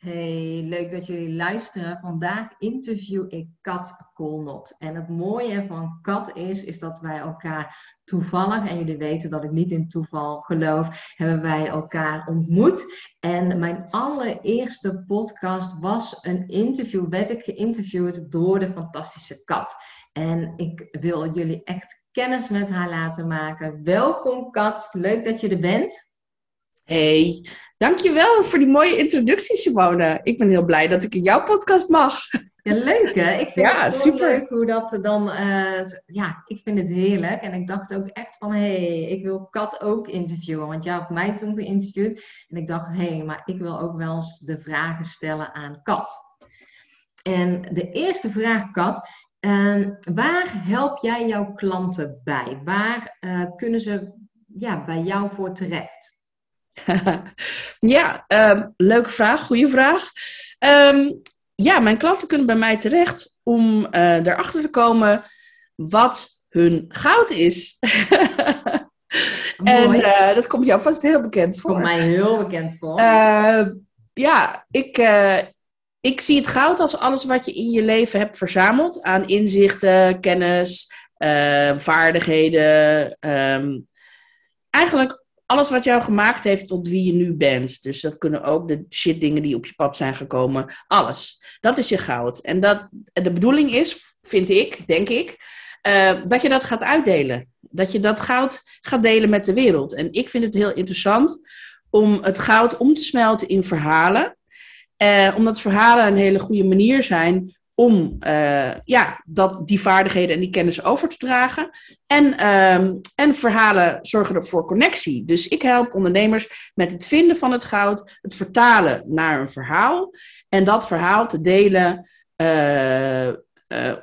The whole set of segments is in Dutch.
Hey, leuk dat jullie luisteren. Vandaag interview ik Kat Kolnot. En het mooie van Kat is, is dat wij elkaar toevallig, en jullie weten dat ik niet in toeval geloof, hebben wij elkaar ontmoet. En mijn allereerste podcast was een interview, werd ik geïnterviewd door de fantastische Kat. En ik wil jullie echt kennis met haar laten maken. Welkom Kat, leuk dat je er bent. Hey, dankjewel voor die mooie introductie, Simone. Ik ben heel blij dat ik in jouw podcast mag. Ja, leuk hè? Ik vind het zo super. leuk hoe dat dan... Uh, ja, ik vind het heerlijk. En ik dacht ook echt van, hé, hey, ik wil Kat ook interviewen. Want jij hebt mij toen geïnterviewd. En ik dacht, hé, hey, maar ik wil ook wel eens de vragen stellen aan Kat. En de eerste vraag, Kat, uh, waar help jij jouw klanten bij? Waar uh, kunnen ze ja, bij jou voor terecht? ja, um, leuke vraag, goede vraag. Um, ja, mijn klanten kunnen bij mij terecht om uh, erachter te komen wat hun goud is. en uh, dat komt jou vast heel bekend voor. Komt mij heel bekend voor. Uh, ja, ik, ik zie het goud als alles wat je in je leven hebt verzameld aan inzichten, kennis, vaardigheden. Um, eigenlijk alles wat jou gemaakt heeft tot wie je nu bent. Dus dat kunnen ook de shit dingen die op je pad zijn gekomen. Alles. Dat is je goud. En dat, de bedoeling is, vind ik, denk ik, uh, dat je dat gaat uitdelen. Dat je dat goud gaat delen met de wereld. En ik vind het heel interessant om het goud om te smelten in verhalen. Uh, omdat verhalen een hele goede manier zijn om uh, ja, dat, die vaardigheden en die kennis over te dragen. En, um, en verhalen zorgen ervoor connectie. Dus ik help ondernemers met het vinden van het goud, het vertalen naar een verhaal en dat verhaal te delen uh, uh,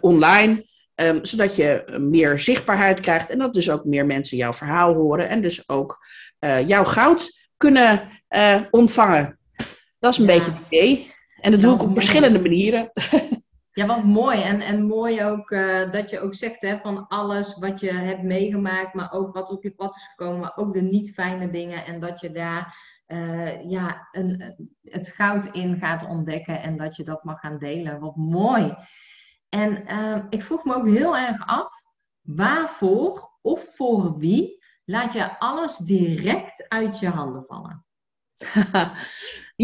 online. Um, zodat je meer zichtbaarheid krijgt en dat dus ook meer mensen jouw verhaal horen en dus ook jouw goud kunnen ontvangen. Dat is een ja. beetje het idee. En dat doe ik op verschillende manieren. Ja, wat mooi. En, en mooi ook uh, dat je ook zegt hè, van alles wat je hebt meegemaakt, maar ook wat op je pad is gekomen, maar ook de niet fijne dingen. En dat je daar uh, ja, een, het goud in gaat ontdekken en dat je dat mag gaan delen. Wat mooi. En uh, ik vroeg me ook heel erg af, waarvoor of voor wie laat je alles direct uit je handen vallen?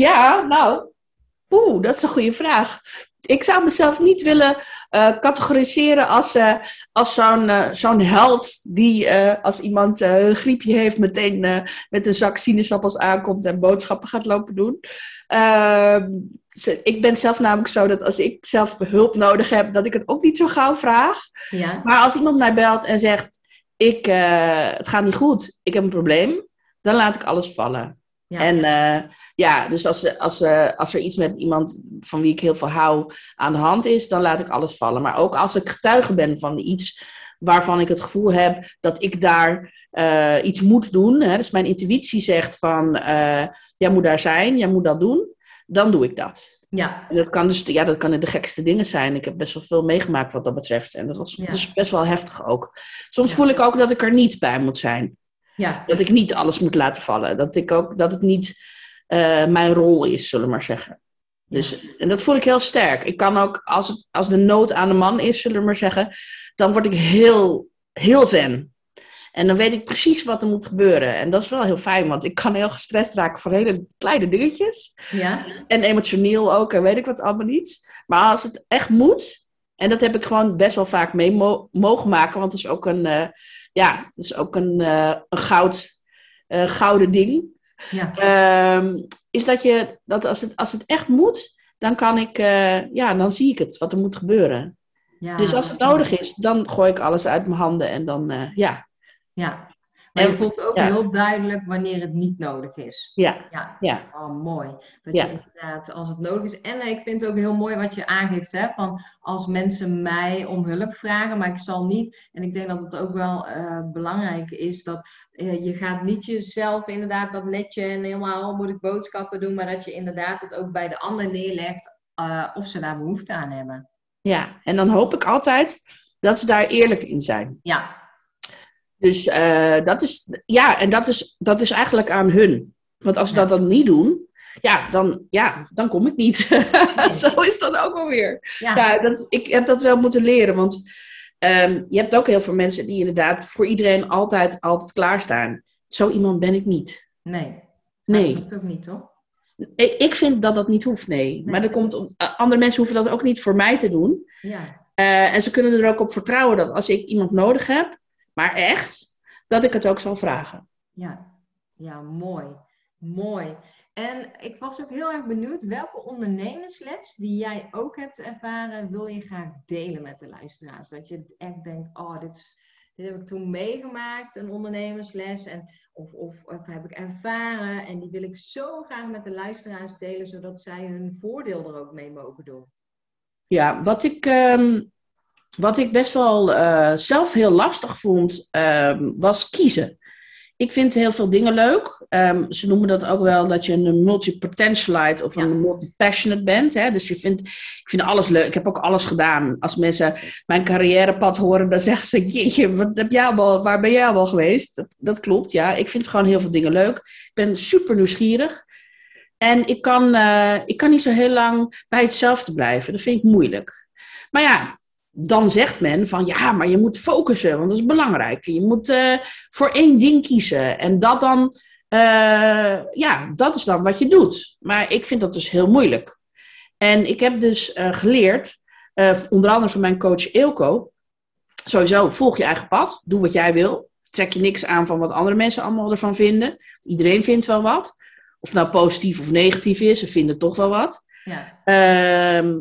ja, nou, oeh, dat is een goede vraag ik zou mezelf niet willen uh, categoriseren als, uh, als zo'n uh, zo'n held die als iemand een griepje heeft meteen met een zak sinaasappels aankomt en boodschappen gaat lopen doen. Ehm, ik ben zelf namelijk zo dat als ik zelf hulp nodig heb, dat ik het ook niet zo gauw vraag. Ja. Maar als iemand mij belt en zegt, ik, het gaat niet goed, ik heb een probleem, dan laat ik alles vallen. Ja. En uh, ja, dus als, als, uh, als er iets met iemand van wie ik heel veel hou aan de hand is, dan laat ik alles vallen. Maar ook als ik getuige ben van iets waarvan ik het gevoel heb dat ik daar uh, iets moet doen. Hè, dus mijn intuïtie zegt van, jij moet daar zijn, jij moet dat doen. Dan doe ik dat. Ja. En dat kan dus, ja, dat kan de gekste dingen zijn. Ik heb best wel veel meegemaakt wat dat betreft. En dat was ja. dus best wel heftig ook. Soms ja. voel ik ook dat ik er niet bij moet zijn. Ja. Dat ik niet alles moet laten vallen. Dat, ik ook, dat het niet uh, mijn rol is, zullen we maar zeggen. Dus, en dat voel ik heel sterk. Ik kan ook, als, het, als de nood aan de man is, zullen we maar zeggen, dan word ik heel, heel zen. En dan weet ik precies wat er moet gebeuren. En dat is wel heel fijn, want ik kan heel gestrest raken voor hele kleine dingetjes. Ja. En emotioneel ook, en weet ik wat allemaal niet. Maar als het echt moet, en dat heb ik gewoon best wel vaak mee mo mogen maken, want het is ook een, uh, ja, dat is ook een, uh, een goud, uh, gouden ding. Ja. Um, is dat je, dat als het, als het echt moet, dan kan ik, uh, ja, dan zie ik het, wat er moet gebeuren. Ja. Dus als het nodig is, dan gooi ik alles uit mijn handen en dan, ja. Ja, maar je voelt ook heel duidelijk wanneer het niet nodig is. Ja. Ja. ja. Oh, mooi. Dat ja. je inderdaad, als het nodig is. En ik vind het ook heel mooi wat je aangeeft, hè, van als mensen mij om hulp vragen, maar ik zal niet. En ik denk dat het ook wel uh, belangrijk is dat uh, je gaat niet jezelf inderdaad dat netje en helemaal moet ik boodschappen doen, maar dat je inderdaad het ook bij de ander neerlegt uh, of ze daar behoefte aan hebben. Ja, en dan hoop ik altijd dat ze daar eerlijk in zijn. Ja, dus uh, dat is, ja, en dat is, dat is eigenlijk aan hun. Want als ze dat dan niet doen, ja, dan, ja, dan kom ik niet. Zo is dan ook alweer. Ja, ja dat, ik heb dat wel moeten leren, want um, je hebt ook heel veel mensen die inderdaad voor iedereen altijd, altijd klaarstaan. Zo iemand ben ik niet. Nee. Nee. Dat ook niet, toch? Ik, ik vind dat dat niet hoeft, nee. nee. Maar komt, andere mensen hoeven dat ook niet voor mij te doen. Ja. Uh, en ze kunnen er ook op vertrouwen dat als ik iemand nodig heb, maar echt, dat ik het ook zal vragen. Ja, ja mooi. Mooi. En ik was ook heel erg benieuwd, welke ondernemersles die jij ook hebt ervaren, wil je graag delen met de luisteraars? Dat je echt denkt, oh, dit, dit heb ik toen meegemaakt, een ondernemersles, en, of, of, of, heb ik ervaren, en die wil ik zo graag met de luisteraars delen, zodat zij hun voordeel er ook mee mogen doen. Ja, wat ik, um, wat ik best wel uh, zelf heel lastig vond, um, was kiezen. Ik vind heel veel dingen leuk. Um, ze noemen dat ook wel dat je een multi-potentialite of een multi-passionate bent. Hè? Dus je vindt, ik vind alles leuk. Ik heb ook alles gedaan. Als mensen mijn carrièrepad horen, dan zeggen ze: Jeetje, wat heb jij allemaal, waar ben jij allemaal geweest? Dat, dat klopt, ja. Ik vind gewoon heel veel dingen leuk. Ik ben super nieuwsgierig. En ik kan, uh, ik kan niet zo heel lang bij hetzelfde blijven. Dat vind ik moeilijk. Maar ja, dan zegt men van ja, maar je moet focussen, want dat is belangrijk. Je moet uh, voor één ding kiezen. En dat dan, uh, ja, dat is dan wat je doet. Maar ik vind dat dus heel moeilijk. En ik heb dus uh, geleerd, onder andere van mijn coach Eelco, sowieso volg je eigen pad, doe wat jij wil. Trek je niks aan van wat andere mensen allemaal ervan vinden. Iedereen vindt wel wat. Of nou positief of negatief is, ze vinden toch wel wat. Ja. Ehm,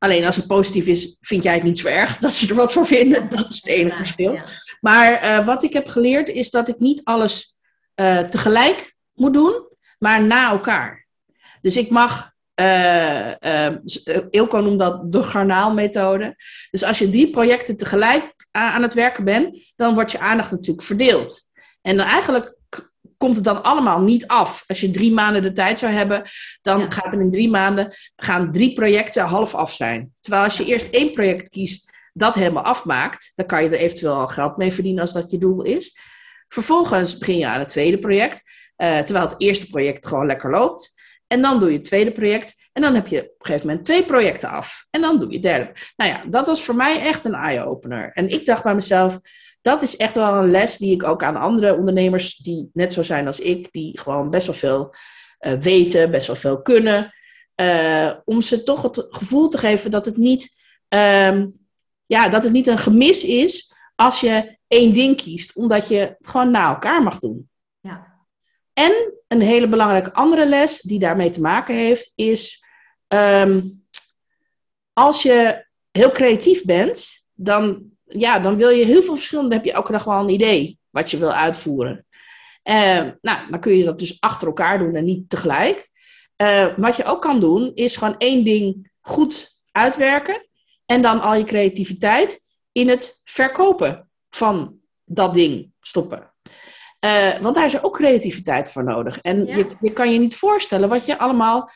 Alleen als het positief is, vind jij het niet zo erg dat ze er wat voor vinden. Dat is het enige verschil. Maar uh, wat ik heb geleerd is dat ik niet alles uh, tegelijk moet doen, maar na elkaar. Dus ik mag, uh, Ilko noemt dat de garnaalmethode. Dus als je drie projecten tegelijk aan het werken bent, dan wordt je aandacht natuurlijk verdeeld. En dan eigenlijk komt het dan allemaal niet af. Als je drie maanden de tijd zou hebben, dan gaat er in drie maanden gaan drie projecten half af zijn. Terwijl als je eerst één project kiest dat helemaal afmaakt, dan kan je er eventueel al geld mee verdienen als dat je doel is. Vervolgens begin je aan het tweede project, uh, terwijl het eerste project gewoon lekker loopt. En dan doe je het tweede project. En dan heb je op een gegeven moment twee projecten af. En dan doe je het derde. Nou ja, dat was voor mij echt een eye-opener. En ik dacht bij mezelf, dat is echt wel een les die ik ook aan andere ondernemers die net zo zijn als ik, die gewoon best wel veel uh, weten, best wel veel kunnen, uh, om ze toch het gevoel te geven dat het niet, um, ja, dat het niet een gemis is als je één ding kiest, omdat je het gewoon na elkaar mag doen. Ja. En een hele belangrijke andere les die daarmee te maken heeft, is um, als je heel creatief bent, dan ja, dan wil je heel veel verschillende, heb je elke dag wel een idee wat je wil uitvoeren. Uh, nou, dan kun je dat dus achter elkaar doen en niet tegelijk. Uh, wat je ook kan doen, is gewoon één ding goed uitwerken en dan al je creativiteit in het verkopen van dat ding stoppen. Uh, want daar is er ook creativiteit voor nodig. En ja. je, je, kan je niet voorstellen wat je allemaal,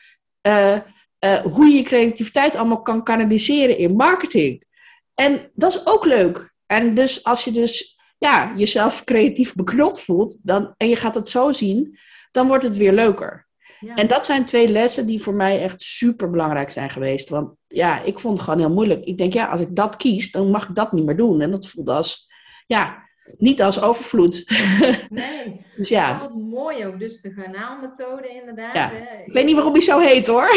hoe je je creativiteit allemaal kan kanaliseren in marketing. En dat is ook leuk. En dus als je dus ja, jezelf creatief beknot voelt dan, en je gaat het zo zien, dan wordt het weer leuker. Ja. En dat zijn twee lessen die voor mij echt super belangrijk zijn geweest. Want ja, ik vond het gewoon heel moeilijk. Ik denk, ja, als ik dat kies, dan mag ik dat niet meer doen. En dat voelde als, ja, niet als overvloed. Nee, dus ja. Wat mooi ook. Dus de garnaalmethode inderdaad. Ja. Ik weet niet waarom die zo heet hoor.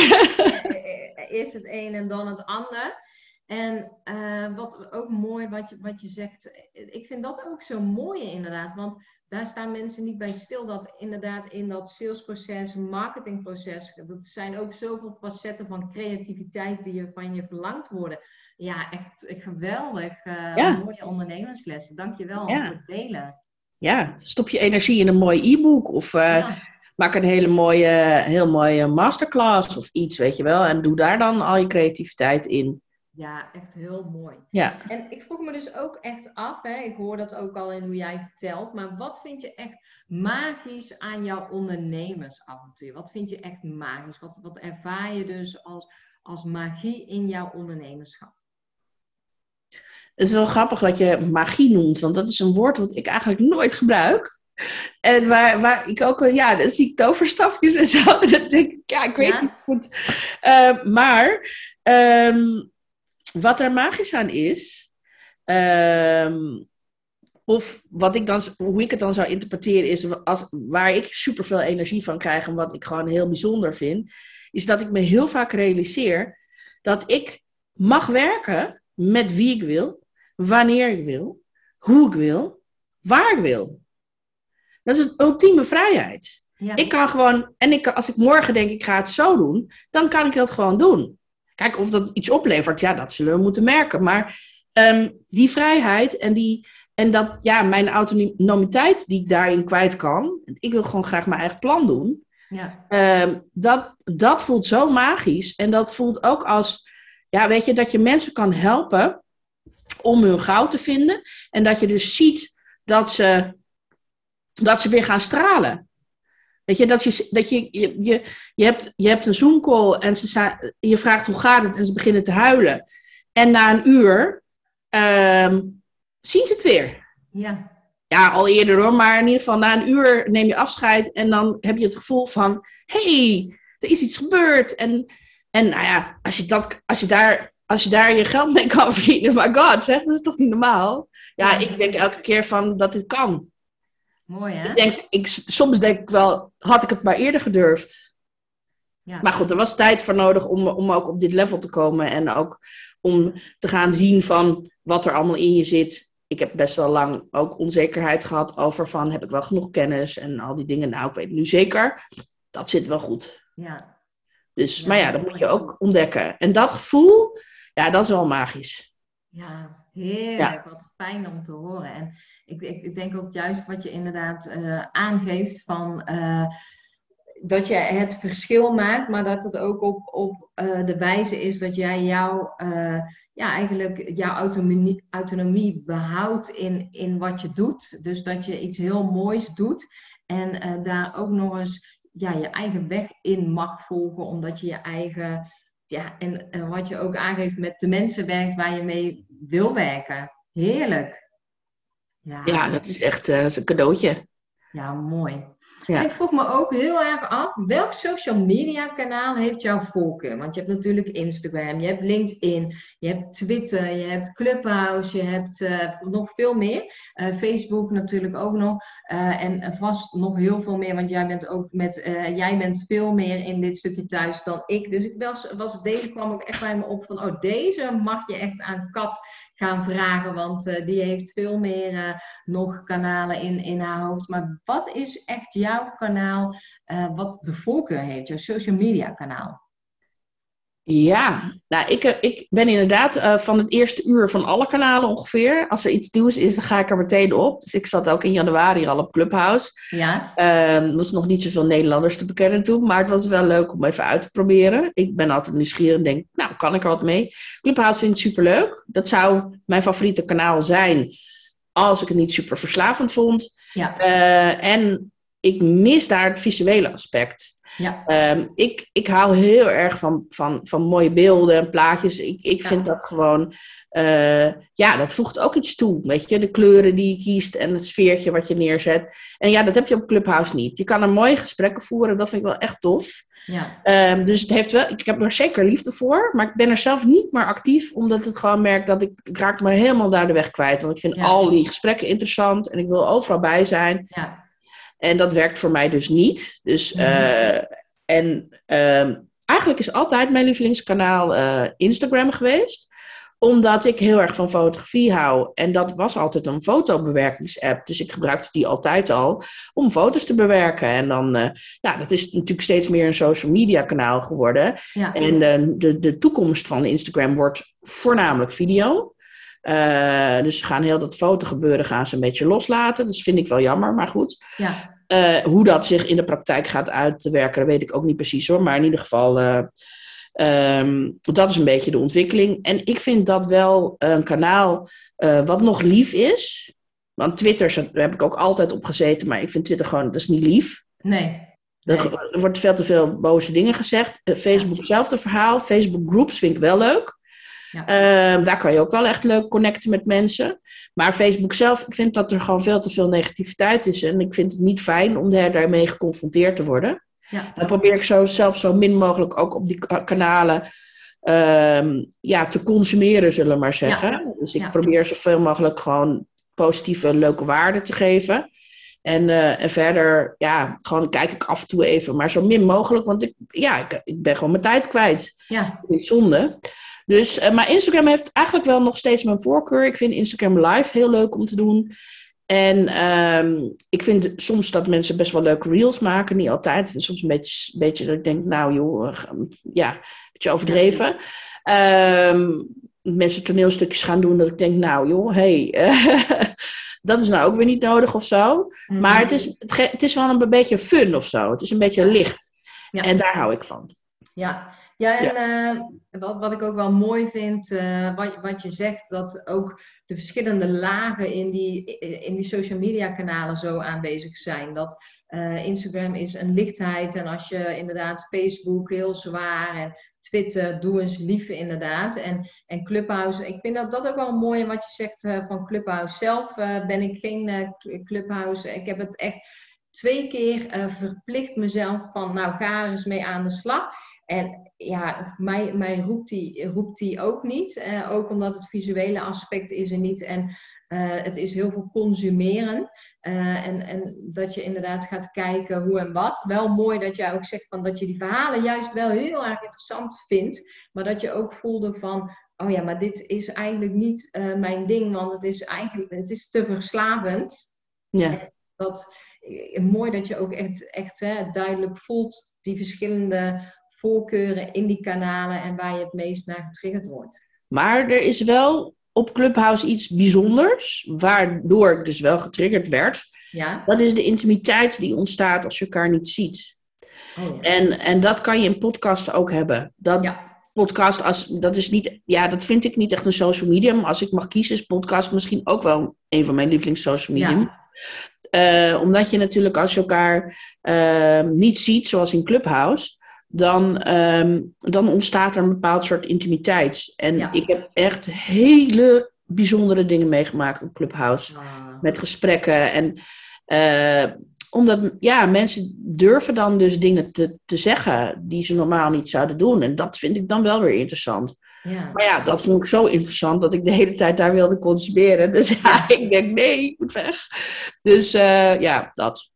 Eerst het een en dan het ander. En uh, wat ook mooi wat je, wat je zegt, ik vind dat ook zo mooi inderdaad, want daar staan mensen niet bij stil dat inderdaad in dat salesproces, marketingproces, dat zijn ook zoveel facetten van creativiteit die je van je verlangd worden. Ja, echt geweldig, uh, ja. mooie ondernemerslessen. Dankjewel ja. voor het delen. Ja, stop je energie in een mooi e-book of uh, ja. maak een hele mooie, heel mooie masterclass of iets, weet je wel, en doe daar dan al je creativiteit in. Ja, echt heel mooi. Ja. En ik vroeg me dus ook echt af, hè, ik hoor dat ook al in hoe jij vertelt, maar wat vind je echt magisch aan jouw ondernemersavontuur? Wat vind je echt magisch? Wat, wat ervaar je dus als, als magie in jouw ondernemerschap? Het is wel grappig dat je magie noemt, want dat is een woord wat ik eigenlijk nooit gebruik. En waar, waar ik ook, ja, dan zie ik toverstafjes en zo. En dan denk ik, ja, ik weet Ja. niet goed. Eh, maar ehm, wat er magisch aan is, ehm, of wat ik dan, hoe ik het dan zou interpreteren, is als, waar ik superveel energie van krijg en wat ik gewoon heel bijzonder vind, is dat ik me heel vaak realiseer dat ik mag werken met wie ik wil, wanneer ik wil, hoe ik wil, waar ik wil. Dat is een ultieme vrijheid. Ja. Ik kan gewoon, en ik, als ik morgen denk ik ga het zo doen, dan kan ik dat gewoon doen. Kijk, of dat iets oplevert, ja, dat zullen we moeten merken. Maar ehm, die vrijheid en, die, en dat, ja, mijn autonomiteit die ik daarin kwijt kan, ik wil gewoon graag mijn eigen plan doen, ja. Ehm, dat, dat voelt zo magisch. En dat voelt ook als, ja, weet je, dat je mensen kan helpen om hun goud te vinden. En dat je dus ziet dat ze, dat ze weer gaan stralen. Weet je, dat je, dat je, je, je, je, hebt, je hebt een Zoom-call en ze, je vraagt hoe gaat het en ze beginnen te huilen. En na een uur ehm, zien ze het weer. ja. Ja, al eerder hoor, maar in ieder geval na een uur neem je afscheid en dan heb je het gevoel van, hey, er is iets gebeurd. En, en nou ja, als je, dat, als, je daar, als je daar je geld mee kan verdienen, my god, zeg, dat is toch niet normaal? Ja, ik denk elke keer van dat dit kan. Mooi hè? Ik denk, ik, soms denk ik wel, had ik het maar eerder gedurfd. Ja. Maar goed, er was tijd voor nodig om, om ook op dit level te komen en ook om te gaan zien van wat er allemaal in je zit. Ik heb best wel lang ook onzekerheid gehad over van heb ik wel genoeg kennis en al die dingen. Nou, ik weet nu zeker, dat zit wel goed. ja. Dus, Ja, maar ja, dat moet je ook ontdekken. En dat gevoel, ja, dat is wel magisch. Ja, heerlijk. Wat fijn om te horen. En ik, ik, ik denk ook juist wat je inderdaad eh, aangeeft van eh, dat je het verschil maakt, maar dat het ook op, op eh, de wijze is dat jij jouw, ja, eigenlijk jouw autonomie, autonomie behoudt in, in wat je doet. Dus dat je iets heel moois doet en daar ook nog eens ja, je eigen weg in mag volgen, omdat je je eigen ja, en, en wat je ook aangeeft met de mensen werkt waar je mee wil werken. Heerlijk. Ja, Ja, dat is echt eh, dat is een cadeautje. ja mooi. Ja. Ik vroeg me ook heel erg af, welk social media kanaal heeft jouw voorkeur? Want je hebt natuurlijk Instagram, je hebt LinkedIn, je hebt Twitter, je hebt Clubhouse, je hebt eh, nog veel meer. Eh, Facebook natuurlijk ook nog. En vast nog heel veel meer, want jij bent ook met, jij bent veel meer in dit stukje thuis dan ik. Dus ik was, was deze kwam ook echt bij me op van, oh deze mag je echt aan Kat gaan vragen, want eh, die heeft veel meer eh, nog kanalen in, in haar hoofd. Maar wat is echt jouw kanaal eh, wat de voorkeur heeft, jouw social media kanaal? Ja, nou, ik, eh, ik ben inderdaad eh, van het eerste uur van alle kanalen ongeveer. Als er iets nieuws is, dan ga ik er meteen op. Dus ik zat ook in januari al op Clubhouse. Ja, Er was nog niet zoveel Nederlanders te bekennen toen, maar het was wel leuk om even uit te proberen. Ik ben altijd nieuwsgierig en denk, nou, kan ik er wat mee? Clubhouse vind ik superleuk. Dat zou mijn favoriete kanaal zijn als ik het niet super verslavend vond. ja, Eh, en ik mis daar het visuele aspect. Ja, Ehm, ik, ik hou heel erg van, van, van mooie beelden en plaatjes. Ik, ik Ja. vind dat gewoon, eh, ja, dat voegt ook iets toe. Weet je, de kleuren die je kiest en het sfeertje wat je neerzet. En ja, dat heb je op Clubhouse niet. Je kan er mooie gesprekken voeren, dat vind ik wel echt tof. ja, Ehm, dus het heeft wel, ik heb er zeker liefde voor, maar ik ben er zelf niet meer actief, omdat ik gewoon merk dat ik, ik raak me helemaal daar de weg kwijt. Want ik vind Ja. al die gesprekken interessant en ik wil overal bij zijn. ja, En dat werkt voor mij dus niet. Dus, Mhm. eh, en ehm, eigenlijk is altijd mijn lievelingskanaal eh, Instagram geweest. Omdat ik heel erg van fotografie hou. En dat was altijd een fotobewerkingsapp. Dus ik gebruikte die altijd al om foto's te bewerken. En dan, eh, ja, dat is natuurlijk steeds meer een social media kanaal geworden. ja, En eh, de, de toekomst van Instagram wordt voornamelijk video. Eh, dus ze gaan heel dat fotogebeuren gaan ze een beetje loslaten. Dat vind ik wel jammer, maar goed. ja, Eh, hoe dat zich in de praktijk gaat uitwerken, weet ik ook niet precies hoor. Maar in ieder geval, eh, ehm, dat is een beetje de ontwikkeling. En ik vind dat wel een kanaal wat nog lief is. Want Twitter, daar heb ik ook altijd op gezeten, maar ik vind Twitter gewoon, dat is niet lief. nee. Er, nee. er wordt veel te veel boze dingen gezegd. Facebook, hetzelfde verhaal. Facebook groups vind ik wel leuk. Ja. Ehm, daar kan je ook wel echt leuk connecten met mensen. Maar Facebook zelf, ik vind dat er gewoon veel te veel negativiteit is. En ik vind het niet fijn om daar- daarmee geconfronteerd te worden. Ja. Dan probeer ik zo, zelf zo min mogelijk ook op die ka- kanalen ehm, ja, te consumeren, zullen we maar zeggen. Dus ik probeer zoveel mogelijk gewoon positieve, leuke waarden te geven. En, eh, en verder, ja, gewoon kijk ik af en toe even, maar zo min mogelijk, want ik, ja, ik, ik ben gewoon mijn tijd kwijt. Ja, zonde. Dus, eh, maar Instagram heeft eigenlijk wel nog steeds mijn voorkeur. Ik vind Instagram Live heel leuk om te doen. En ehm, ik vind soms dat mensen best wel leuke reels maken. Niet altijd. Ik vind soms een beetje, beetje dat ik denk, nou joh, eh, ja, een beetje overdreven. Ehm, mensen toneelstukjes gaan doen dat ik denk, nou joh, hey, dat is nou ook weer niet nodig of zo. Mhm. Maar het is, het, is wel een beetje fun of zo. Het is een beetje licht. Ja. En daar hou ik van. Ja, ja en eh, wat, wat ik ook wel mooi vind, eh, wat, wat je zegt, dat ook de verschillende lagen in die, in die social media kanalen zo aanwezig zijn. Dat eh, Instagram is een lichtheid en als je inderdaad Facebook heel zwaar en Twitter, doe eens lief inderdaad. En, en Clubhouse, ik vind dat, dat ook wel mooi wat je zegt van Clubhouse. Zelf ben ik geen Clubhouse, ik heb het echt twee keer verplicht mezelf van nou ga er eens mee aan de slag. En ja, mij, mij roept, die, roept die ook niet. Eh, ook omdat het visuele aspect is er niet. En eh, het is heel veel consumeren. Eh, en, en dat je inderdaad gaat kijken hoe en wat. Wel mooi dat jij ook zegt van dat je die verhalen juist wel heel erg interessant vindt. Maar dat je ook voelde van, oh ja, maar dit is eigenlijk niet mijn ding. Want het is eigenlijk het is te verslavend. Ja. Dat, mooi dat je ook echt, echt hè, duidelijk voelt die verschillende voorkeuren in die kanalen en waar je het meest naar getriggerd wordt. Maar er is wel op Clubhouse iets bijzonders, waardoor ik dus wel getriggerd werd. Ja? Dat is de intimiteit die ontstaat als je elkaar niet ziet. Oh, ja. En, en dat kan je in podcasten ook hebben. Dat ja. podcast, als, dat is niet, ja, dat vind ik niet echt een social medium. Als ik mag kiezen, is podcast misschien ook wel een van mijn lievelings social medium. Ja. Eh, omdat je natuurlijk als je elkaar eh, niet ziet, zoals in Clubhouse, dan, ehm, dan ontstaat er een bepaald soort intimiteit. En Ja. ik heb echt hele bijzondere dingen meegemaakt op Clubhouse. Ah. Met gesprekken. En eh, omdat ja, mensen durven dan dus dingen te, te zeggen die ze normaal niet zouden doen. En dat vind ik dan wel weer interessant. Ja. Maar ja, dat vond ik zo interessant dat ik de hele tijd daar wilde consumeren. Dus ja, ik denk nee, ik moet weg. Dus eh, ja, dat.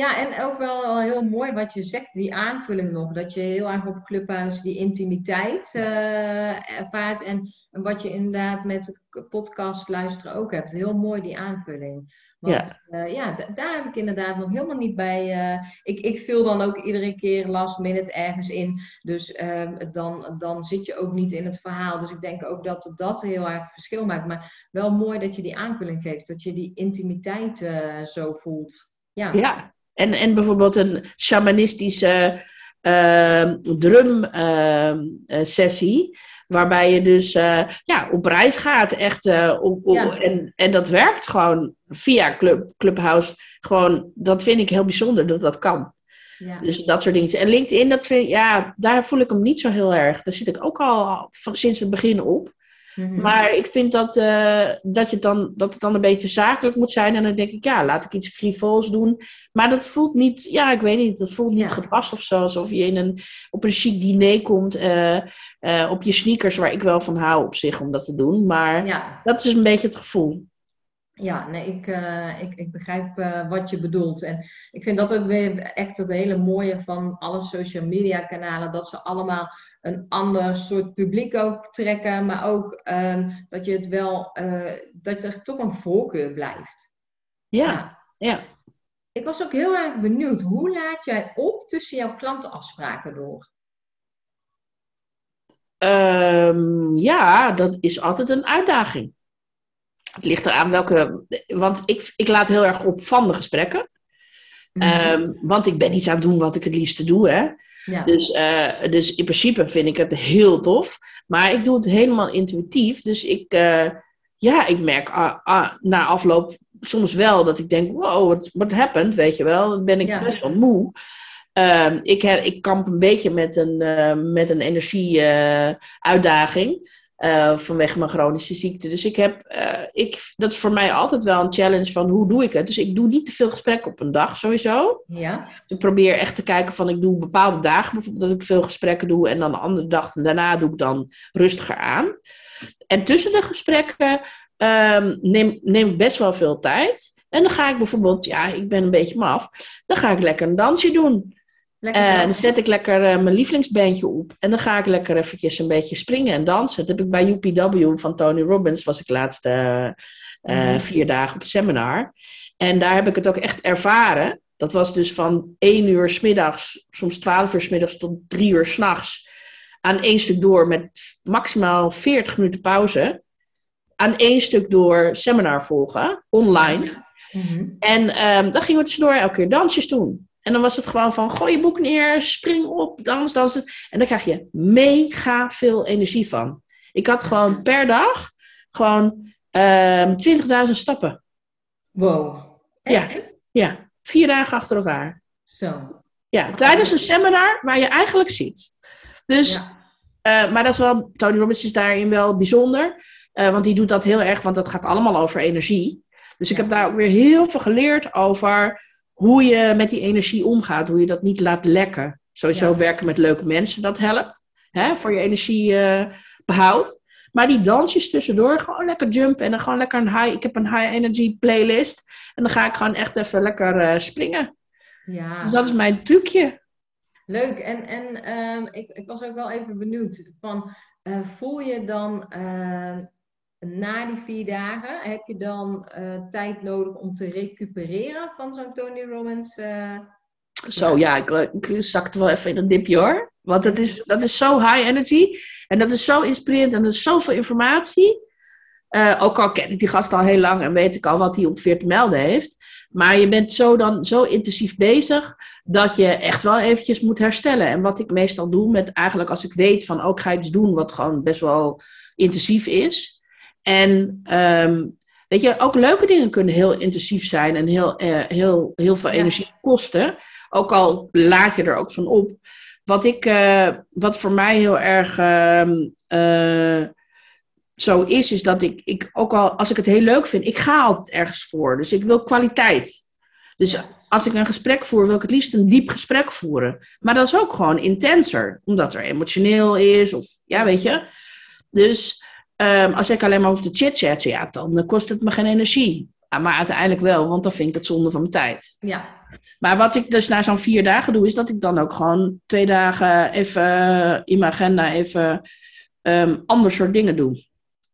Ja, en ook wel heel mooi wat je zegt, die aanvulling nog. Dat je heel erg op Clubhouse die intimiteit eh, ervaart. En wat je inderdaad met de podcast luisteren ook hebt. Heel mooi die aanvulling. Want ja, ja d- daar heb ik inderdaad nog helemaal niet bij. eh, ik, ik vul dan ook iedere keer last minute ergens in. Dus ehm, dan, dan zit je ook niet in het verhaal. Dus ik denk ook dat dat heel erg verschil maakt. Maar wel mooi dat je die aanvulling geeft. Dat je die intimiteit eh, zo voelt. Ja. Ja, en, en bijvoorbeeld een shamanistische eh, drum eh, eh, sessie. Waarbij je dus eh, ja, op reis gaat. Echt, eh, op, op- Ja. en, en dat werkt gewoon via Club, Clubhouse. Gewoon, dat vind ik heel bijzonder dat dat kan. Ja. Dus dat soort dingen. En LinkedIn, dat vind, ja, daar voel ik hem niet zo heel erg. Daar zit ik ook al van, sinds het begin op. Mhm. Maar ik vind dat, eh, dat, je dan, dat het dan een beetje zakelijk moet zijn. En dan denk ik, ja, laat ik iets frivols doen. Maar dat voelt niet, ja, ik weet niet, dat voelt niet Ja. gepast of zo. Alsof je in een, op een chic diner komt, eh, eh, op je sneakers, waar ik wel van hou op zich om dat te doen. Maar ja. dat is een beetje het gevoel. Ja, nee, ik, ik, ik begrijp wat je bedoelt. En ik vind dat ook weer echt het hele mooie van alle social media kanalen. Dat ze allemaal een ander soort publiek ook trekken. Maar ook ehm, dat je het wel, eh, dat er toch een voorkeur blijft. Ja, ja. Ik was ook heel erg benieuwd. Hoe laat jij op tussen jouw klantenafspraken door? Ehm, ja, dat is altijd een uitdaging. Het ligt eraan welke. Want ik, ik laat heel erg op van de gesprekken. Mhm. Ehm, want ik ben iets aan het doen wat ik het liefste doe. Hè? ja. Dus, eh, dus in principe vind ik het heel tof. Maar ik doe het helemaal intuïtief. Dus ik, eh, ja, ik merk ah, ah, na afloop soms wel dat ik denk: wow, wat what happened? Weet je wel, dan ben ik Ja. best wel moe. Ehm, ik, heb, ik kamp een beetje met een, eh, met een energie-uitdaging. Uh, vanwege mijn chronische ziekte. Dus ik heb, uh, ik, dat is voor mij altijd wel een challenge van hoe doe ik het. Dus ik doe niet te veel gesprekken op een dag sowieso. Ja. Ik probeer echt te kijken van ik doe bepaalde dagen bijvoorbeeld dat ik veel gesprekken doe. En dan de andere dag daarna doe ik dan rustiger aan. En tussen de gesprekken um, neem, neem ik best wel veel tijd. En dan ga ik bijvoorbeeld, ja, ik ben een beetje maf. Dan ga ik lekker een dansje doen. En dan zet ik lekker uh, mijn lievelingsbandje op. En dan ga ik lekker eventjes een beetje springen en dansen. Dat heb ik bij UPW van Tony Robbins. Was ik laatst uh, uh, vier dagen op seminar. En daar heb ik het ook echt ervaren. Dat was dus van één uur s middags, soms twaalf uur s middags tot drie uur s'nachts. Aan één stuk door met maximaal 40 minuten pauze. Aan één stuk door seminar volgen, online. Mm -hmm. En um, dan gingen we tussendoor elke keer dansjes doen. En dan was het gewoon van, gooi je boek neer, spring op, dans, dansen. En daar krijg je mega veel energie van. Ik had gewoon per dag gewoon um, 20.000 stappen. Wow. Ja, ja, vier dagen achter elkaar. Zo. Ja, tijdens een seminar waar je eigenlijk ziet. Dus, ja. uh, maar dat is wel, Tony Robbins is daarin wel bijzonder. Uh, want die doet dat heel erg, want dat gaat allemaal over energie. Dus ik heb daar ook weer heel veel geleerd over hoe je met die energie omgaat, hoe je dat niet laat lekken. Sowieso ja. werken met leuke mensen, dat helpt. Hè, voor je energiebehoud. Uh, maar die dansjes tussendoor, gewoon lekker jumpen en dan gewoon lekker een high. Ik heb een high energy playlist. En dan ga ik gewoon echt even lekker uh, springen. Ja. Dus dat is mijn trucje. Leuk. En, en um, ik, ik was ook wel even benieuwd. Van, uh, voel je dan na die vier dagen, heb je dan uh, tijd nodig om te recupereren van zo'n Tony Robbins? Uh... Zo, ja, ik, ik zakte wel even in een dipje hoor. Want dat is, dat is zo high energy. En dat is zo inspirerend en er is zoveel informatie. Uh, ook al ken ik die gast al heel lang en weet ik al wat hij ongeveer te melden heeft. Maar je bent zo dan zo intensief bezig dat je echt wel eventjes moet herstellen. En wat ik meestal doe met eigenlijk als ik weet van ook oh, ga iets doen wat gewoon best wel intensief is en um, weet je, ook leuke dingen kunnen heel intensief zijn en heel, uh, heel, heel veel energie ja. kosten. Ook al laat je er ook van op. Wat, ik, uh, wat voor mij heel erg uh, zo is, is dat ik, ik ook al, als ik het heel leuk vind, ik ga altijd ergens voor. Dus ik wil kwaliteit. Dus als ik een gesprek voer, wil ik het liefst een diep gesprek voeren. Maar dat is ook gewoon intenser, omdat er emotioneel is of ja, weet je. Dus Um, als ik alleen maar hoef te chit-chatten, ja, dan kost het me geen energie. Maar uiteindelijk wel, want dan vind ik het zonde van mijn tijd. Ja. Maar wat ik dus na zo'n vier dagen doe, is dat ik dan ook gewoon twee dagen even in mijn agenda even um, ander soort dingen doe.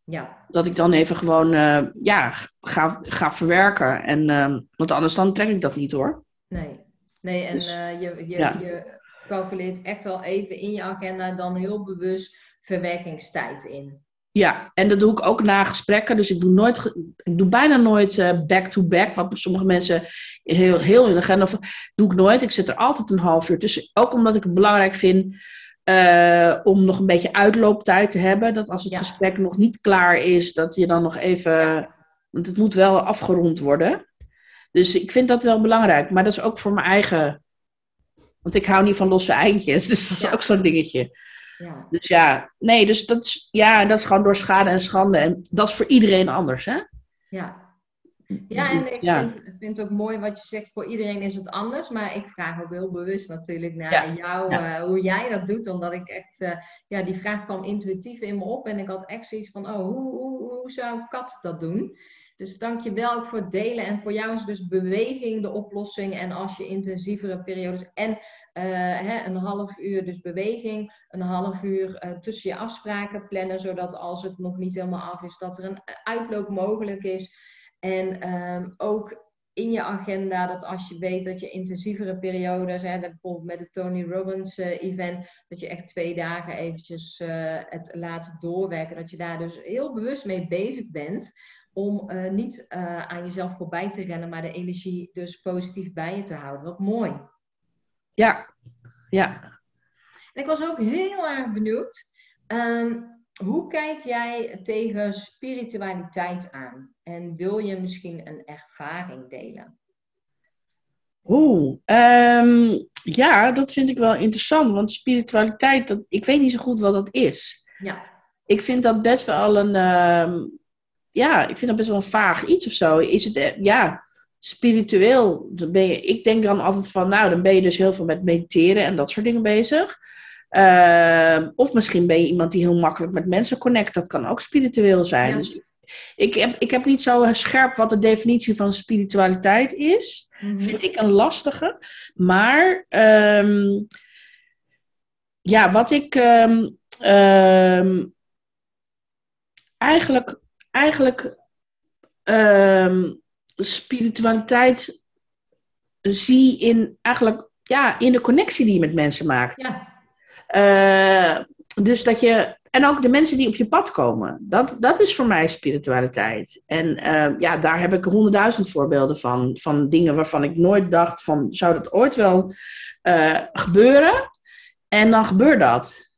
Ja. Dat ik dan even gewoon uh, ja, ga, ga verwerken. En, um, want anders dan trek ik dat niet hoor. Nee, nee en uh, je, je, ja. je calculeert echt wel even in je agenda dan heel bewust verwerkingstijd in. Ja, en dat doe ik ook na gesprekken. Dus ik doe, nooit, ik doe bijna nooit back-to-back. -back, wat sommige mensen heel, heel in de agenda doe ik nooit. Ik zet er altijd een half uur tussen. Ook omdat ik het belangrijk vind uh, om nog een beetje uitlooptijd te hebben. Dat als het ja. gesprek nog niet klaar is, dat je dan nog even. Want het moet wel afgerond worden. Dus ik vind dat wel belangrijk. Maar dat is ook voor mijn eigen. Want ik hou niet van losse eindjes. Dus dat is ja. ook zo'n dingetje. Ja. Dus ja, nee, dus dat is, ja, dat is gewoon door schade en schande. En dat is voor iedereen anders, hè? Ja. Ja, en ik ja. Vind, vind het ook mooi wat je zegt, voor iedereen is het anders. Maar ik vraag ook heel bewust natuurlijk naar ja. jou, ja. Uh, hoe jij dat doet. Omdat ik echt, uh, ja, die vraag kwam intuïtief in me op. En ik had echt zoiets van, oh, hoe, hoe, hoe zou Kat dat doen? Dus dank je wel ook voor het delen. En voor jou is dus beweging de oplossing. En als je intensievere periodes en hè, een half uur dus beweging, een half uur uh, tussen je afspraken plannen, zodat als het nog niet helemaal af is, dat er een uitloop mogelijk is. En um, ook in je agenda dat als je weet dat je intensievere periodes, hè, bijvoorbeeld met het Tony Robbins event, dat je echt twee dagen eventjes het laat doorwerken, dat je daar dus heel bewust mee bezig bent om niet aan jezelf voorbij te rennen, maar de energie dus positief bij je te houden. Wat mooi. Ja, ja. En ik was ook heel erg benieuwd. Um, hoe kijk jij tegen spiritualiteit aan? En wil je misschien een ervaring delen? Oeh, um, ja, dat vind ik wel interessant. Want spiritualiteit, dat, ik weet niet zo goed wat dat is. Ja. ik vind dat best wel een, ehm, ja, ik vind dat best wel een vaag iets of zo. Is het, eh, ja, spiritueel, dan ben je, ik denk dan altijd van, nou, dan ben je dus heel veel met mediteren en dat soort dingen bezig. Ehm, of misschien ben je iemand die heel makkelijk met mensen connect. Dat kan ook spiritueel zijn. Dus ik, heb, ik heb niet zo scherp wat de definitie van spiritualiteit is. Mhm. Vind ik een lastige. Maar ehm, ja, wat ik um, eigenlijk, eigenlijk spiritualiteit zie in eigenlijk ja, in de connectie die je met mensen maakt. Ja. Uh, dus dat je. En ook de mensen die op je pad komen. Dat, dat is voor mij spiritualiteit. En uh, ja, daar heb ik honderdduizend voorbeelden van. Van dingen waarvan ik nooit dacht van... Zou dat ooit wel uh, gebeuren? En dan gebeurt dat.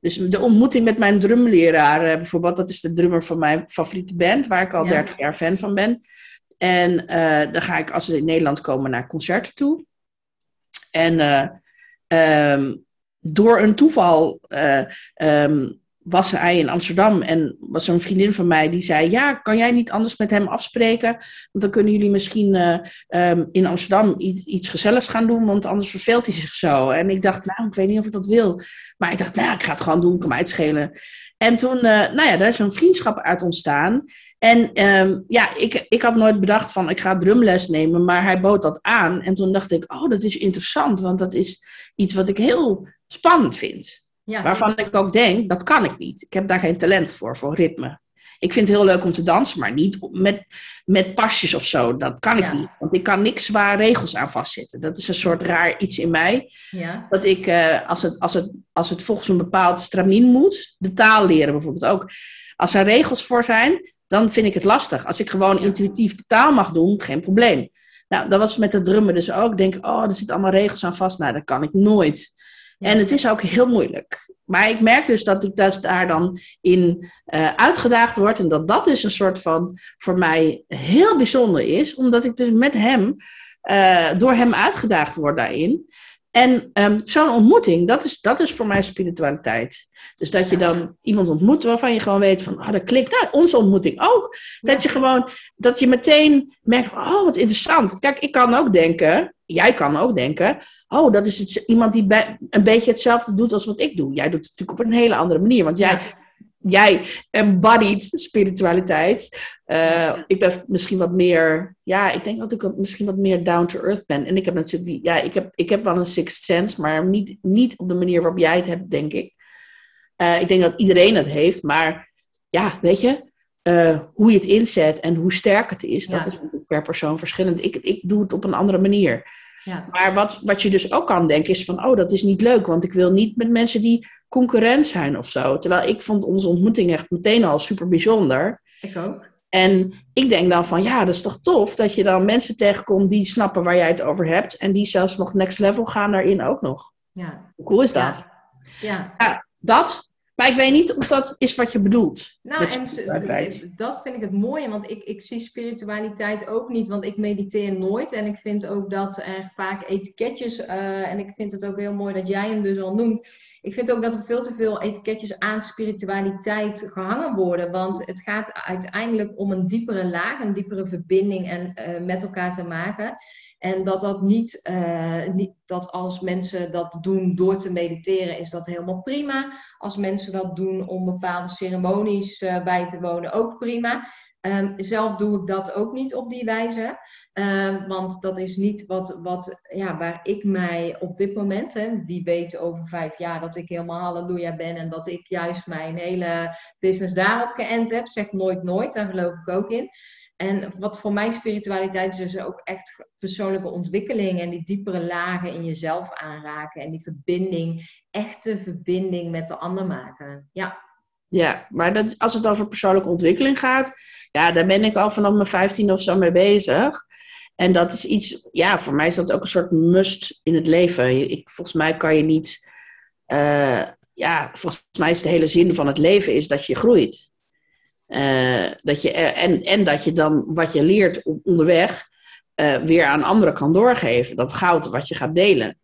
Dus de ontmoeting met mijn drumleraar bijvoorbeeld. Dat is de drummer van mijn favoriete band. Waar ik al ja. 30 jaar fan van ben. En dan ga ik als ze in Nederland komen naar concerten toe. En... Um, door een toeval uh, um, was hij in Amsterdam en was een vriendin van mij die zei: Ja, kan jij niet anders met hem afspreken? Want dan kunnen jullie misschien um, in Amsterdam iets, gezelligs gaan doen, want anders verveelt hij zich zo. En ik dacht: Nou, ik weet niet of ik dat wil. Maar ik dacht: Nou, ik ga het gewoon doen, kan mij uitschelen. En toen, nou ja, daar is een vriendschap uit ontstaan. En um, ja, ik, ik had nooit bedacht van ik ga drumles nemen, maar hij bood dat aan. En toen dacht ik, oh, dat is interessant, want dat is iets wat ik heel spannend vind. Ja. Waarvan ik ook denk, dat kan ik niet. Ik heb daar geen talent voor, voor ritme. Ik vind het heel leuk om te dansen, maar niet met, met pasjes of zo. Dat kan ik niet. Want ik kan niks zwaar regels aan vastzitten. Dat is een soort raar iets in mij. Ja. Dat ik, uh, als, het, als, het, als het volgens een bepaald stramien moet, de taal leren bijvoorbeeld ook. Als er regels voor zijn, dan vind ik het lastig. Als ik gewoon intuïtief de taal mag doen, geen probleem. Nou, dat was met de drummen dus ook. Denk, oh, er zitten allemaal regels aan vast. Nou, dat kan ik nooit. En het is ook heel moeilijk. Maar ik merk dus dat ik dus daar dan in uh, uitgedaagd word. En dat dat dus een soort van voor mij heel bijzonder is. Omdat ik dus met hem, uh, door hem uitgedaagd word daarin. En um, zo'n ontmoeting, dat is, dat is voor mij spiritualiteit. Dus dat je dan iemand ontmoet waarvan je gewoon weet van, ah, dat klikt. Nou, onze ontmoeting ook. Dat je gewoon, dat je meteen merkt, oh, wat interessant. Kijk, ik kan ook denken, jij kan ook denken, oh, dat is het, iemand die een beetje hetzelfde doet als wat ik doe. Jij doet het natuurlijk op een hele andere manier, want jij, jij embodied spiritualiteit. Uh, ik ben misschien wat meer, ja, ik denk dat ik misschien wat meer down to earth ben. En ik heb natuurlijk, die, ja, ik heb, ik heb wel een sixth sense, maar niet, niet op de manier waarop jij het hebt, denk ik. Uh, ik denk dat iedereen het heeft, maar ja, weet je, uh, hoe je het inzet en hoe sterk het is, dat is per persoon verschillend. Ik, ik doe het op een andere manier. Ja. Maar wat, wat je dus ook kan denken is van, oh, dat is niet leuk, want ik wil niet met mensen die concurrent zijn of zo. Terwijl ik vond onze ontmoeting echt meteen al super bijzonder. Ik ook. En ik denk dan van, ja, dat is toch tof dat je dan mensen tegenkomt die snappen waar jij het over hebt en die zelfs nog next level gaan daarin ook nog. Ja. Hoe cool is dat? Ja. ja dat. Maar ik weet niet of dat is wat je bedoelt. Nou, en dat vind ik het mooie, want ik, ik zie spiritualiteit ook niet, want ik mediteer nooit. En ik vind ook dat er vaak etiketjes, uh, en ik vind het ook heel mooi dat jij hem dus al noemt. Ik vind ook dat er veel te veel etiketjes aan spiritualiteit gehangen worden. Want het gaat uiteindelijk om een diepere laag, een diepere verbinding en uh, met elkaar te maken. En dat dat niet, uh, niet, dat als mensen dat doen door te mediteren, is dat helemaal prima. Als mensen dat doen om bepaalde ceremonies uh, bij te wonen, ook prima. Um, zelf doe ik dat ook niet op die wijze. Um, want dat is niet wat, wat, ja, waar ik mij op dit moment, hè, wie weet over vijf jaar dat ik helemaal halleluja ben en dat ik juist mijn hele business daarop geënt heb. Zeg nooit nooit, daar geloof ik ook in. En wat voor mij spiritualiteit is, dus ook echt persoonlijke ontwikkeling en die diepere lagen in jezelf aanraken en die verbinding, echte verbinding met de ander maken. Ja. Ja, maar dat, als het over persoonlijke ontwikkeling gaat, ja, daar ben ik al vanaf mijn 15 of zo mee bezig. En dat is iets, ja, voor mij is dat ook een soort must in het leven. Ik, volgens mij kan je niet, uh, ja, volgens mij is de hele zin van het leven is dat je groeit. Uh, dat je, en, en dat je dan wat je leert onderweg uh, weer aan anderen kan doorgeven. Dat goud wat je gaat delen.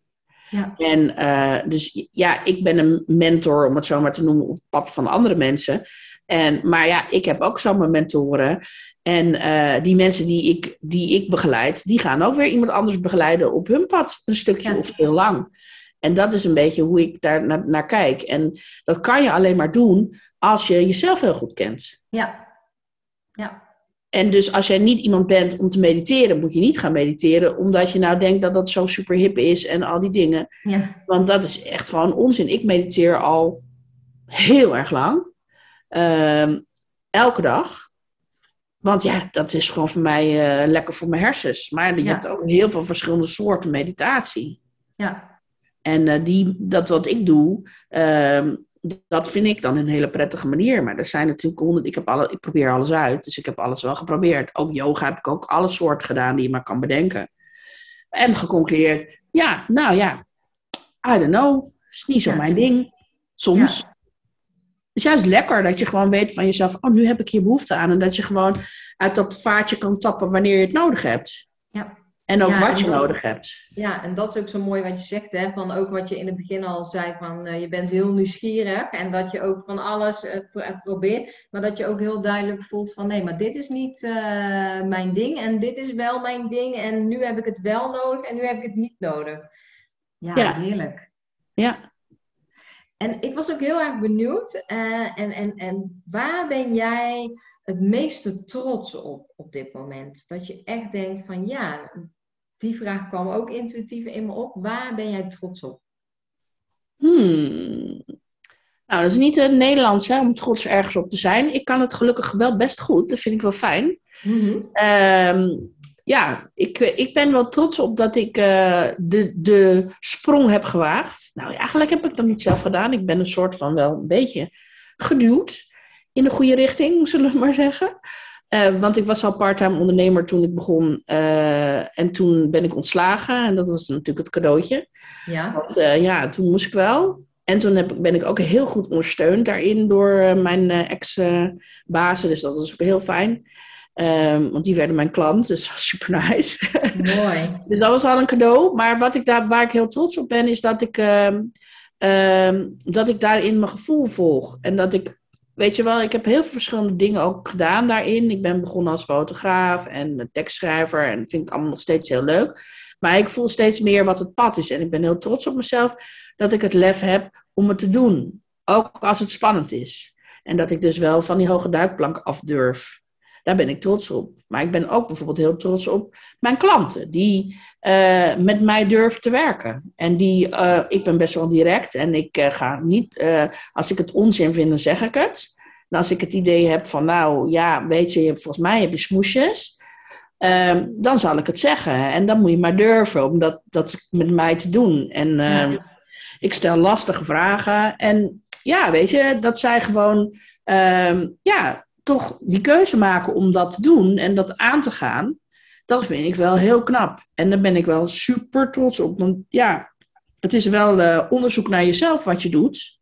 Ja. En uh, dus ja, ik ben een mentor, om het zo maar te noemen, op het pad van andere mensen. En, maar ja, ik heb ook zo mijn mentoren. En uh, die mensen die ik, die ik begeleid, die gaan ook weer iemand anders begeleiden op hun pad. Een stukje of heel lang. En dat is een beetje hoe ik daar naar, naar, kijk. En dat kan je alleen maar doen als je jezelf heel goed kent. Ja. Ja. En dus als jij niet iemand bent om te mediteren, moet je niet gaan mediteren omdat je nou denkt dat dat zo super hip is en al die dingen. Ja. Want dat is echt gewoon onzin. Ik mediteer al heel erg lang. Uh, elke dag. Want ja, dat is gewoon voor mij uh, lekker voor mijn hersens. Maar je ja. hebt ook heel veel verschillende soorten meditatie. Ja. En uh, die, dat wat ik doe, uh, dat vind ik dan een hele prettige manier. Maar er zijn natuurlijk honderd. Ik, heb alle, ik probeer alles uit. Dus ik heb alles wel geprobeerd. Ook yoga heb ik ook alle soorten gedaan die je maar kan bedenken. En geconcludeerd, ja, nou ja, I don't know. Is niet zo ja. mijn ding. Soms. Ja. Het is juist lekker dat je gewoon weet van jezelf, oh, nu heb ik hier behoefte aan. En dat je gewoon uit dat vaatje kan tappen wanneer je het nodig hebt. Ja. En ook Ja, wat je dat- nodig hebt. Ja, en dat is ook zo mooi wat je zegt, hè? Van ook wat je in het begin al zei, van eh, je bent heel nieuwsgierig en dat je ook van alles eh, pro- eh, probeert, maar dat je ook heel duidelijk voelt van nee, maar dit is niet mijn ding en dit is wel mijn ding en nu heb ik het wel nodig en nu heb ik het niet nodig. Ja, Ja. heerlijk. Ja. En ik was ook heel erg benieuwd, en, en, en waar ben jij het meeste trots op op dit moment? Dat je echt denkt van ja, die vraag kwam ook intuïtief in me op. Waar ben jij trots op? Hmm. Nou, dat is niet het Nederlands hè, om trots ergens op te zijn. Ik kan het gelukkig wel best goed. Dat vind ik wel fijn. Ehm, ja, ik, ik ben wel trots op dat ik eh, de, de sprong heb gewaagd. Nou, eigenlijk heb ik dat niet zelf gedaan. Ik ben een soort van wel een beetje geduwd in de goede richting, zullen we maar zeggen. Eh, want ik was al parttime ondernemer toen ik begon. eh, en toen ben ik ontslagen. En dat was natuurlijk het cadeautje. Ja, Want eh, ja, toen moest ik wel. En toen heb, ben ik ook heel goed ondersteund daarin door mijn ex-bazen. dus dat was ook heel fijn. Ehm, want die werden mijn klant, dus dat was super nice. mooi. dus dat was al een cadeau. Maar wat ik daar, waar ik heel trots op ben, is dat ik, ehm, ehm, dat ik daarin mijn gevoel volg. En dat ik, weet je wel, ik heb heel veel verschillende dingen ook gedaan daarin. Ik ben begonnen als fotograaf en tekstschrijver. En vind ik allemaal nog steeds heel leuk. Maar ik voel steeds meer wat het pad is. En ik ben heel trots op mezelf dat ik het lef heb om het te doen. Ook als het spannend is. En dat ik dus wel van die hoge duikplank af durf. Daar ben ik trots op. Maar ik ben ook bijvoorbeeld heel trots op mijn klanten. Die eh, met mij durven te werken. En die, eh, ik ben best wel direct. En ik eh, ga niet, als ik het onzin vind, dan zeg ik het. En als ik het idee heb van, nou ja, weet je, volgens mij heb je smoesjes. Ehm, dan zal ik het zeggen. En dan moet je maar durven om dat, dat met mij te doen. En ehm, ik stel lastige vragen. En ja, weet je, dat zij gewoon ehm, ja, toch die keuze maken om dat te doen en dat aan te gaan. Dat vind ik wel heel knap. En daar ben ik wel super trots op. Want ja, het is wel eh, onderzoek naar jezelf wat je doet.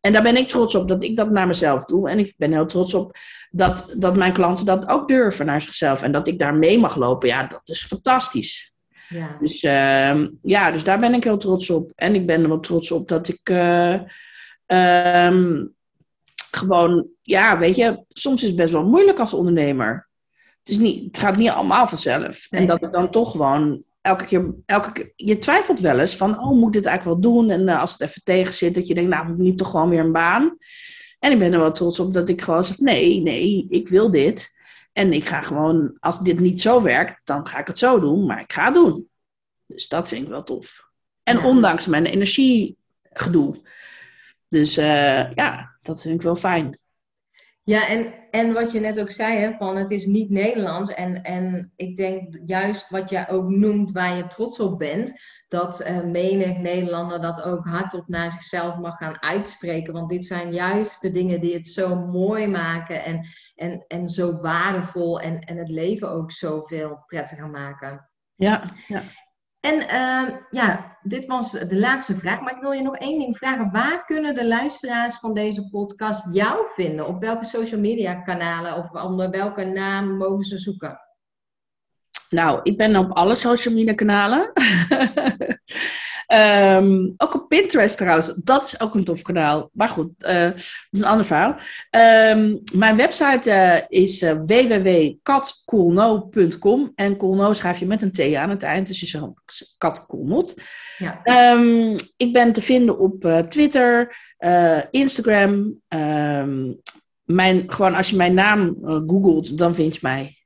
En daar ben ik trots op dat ik dat naar mezelf doe. En ik ben heel trots op dat, dat mijn klanten dat ook durven naar zichzelf. En dat ik daar mee mag lopen. Ja, dat is fantastisch. Ja, Dus ehm, ja, dus daar ben ik heel trots op. En ik ben er wel trots op dat ik eh, ehm, gewoon, ja, weet je, soms is het best wel moeilijk als ondernemer. Het, is niet, het gaat niet allemaal vanzelf. En dat ik dan toch gewoon elke keer, elke keer, je twijfelt wel eens van, oh, moet ik dit eigenlijk wel doen? En eh, als het even tegen zit, dat je denkt, nou, moet ik niet toch gewoon weer een baan? En ik ben er wel trots op dat ik gewoon zeg, nee, nee, ik wil dit. En ik ga gewoon, als dit niet zo werkt, dan ga ik het zo doen, maar ik ga het doen. Dus dat vind ik wel tof. En Ja. ondanks mijn energiegedoe. Dus eh, ja, dat vind ik wel fijn. Ja en, en wat je net ook zei, hè, van het is niet Nederlands. En, en ik denk juist wat jij ook noemt waar je trots op bent, dat eh, menig Nederlander dat ook hardop naar zichzelf mag gaan uitspreken. Want dit zijn juist de dingen die het zo mooi maken en, en, en zo waardevol en, en het leven ook zoveel prettiger maken. Ja, ja. En ehm, ja, dit was de laatste vraag. Maar ik wil je nog één ding vragen. Waar kunnen de luisteraars van deze podcast jou vinden? Op welke social media kanalen of onder welke naam mogen ze zoeken? Ehm, ook op Pinterest trouwens. Dat is ook een tof kanaal. Maar goed, uh, dat is een ander verhaal. Ehm, mijn website uh, is uh. En Coolno schrijf je met een T aan het eind. Dus je zegt Kat Coolnot. Ja. Um, ik ben te vinden op Twitter, Instagram. mijn, gewoon als je mijn naam googelt, dan vind je mij.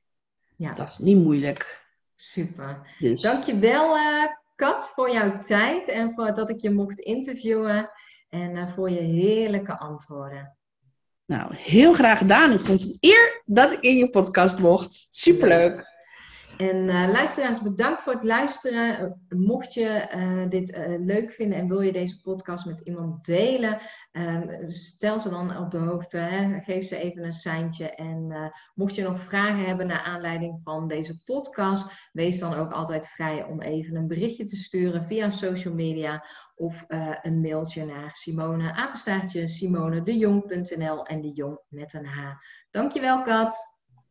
Ja. Dat is niet moeilijk. Super. Dus. Dankjewel, uh, Kat, voor jouw tijd en voor dat ik je mocht interviewen en uh, voor je heerlijke antwoorden. Nou, heel graag gedaan. Ik vond het een eer dat ik in je podcast mocht. Superleuk. En uh, luisteraars, bedankt voor het luisteren. Eh, mocht je uh, dit leuk vinden en wil je deze podcast met iemand delen, um, stel ze dan op de hoogte. Hè? Geef ze even een seintje. En mocht je nog vragen hebben naar aanleiding van deze podcast, wees dan ook altijd vrij om even een berichtje te sturen via social media of een mailtje naar Simone apenstaartje simonedejong.nl en de jong met een H. Dankjewel Kat.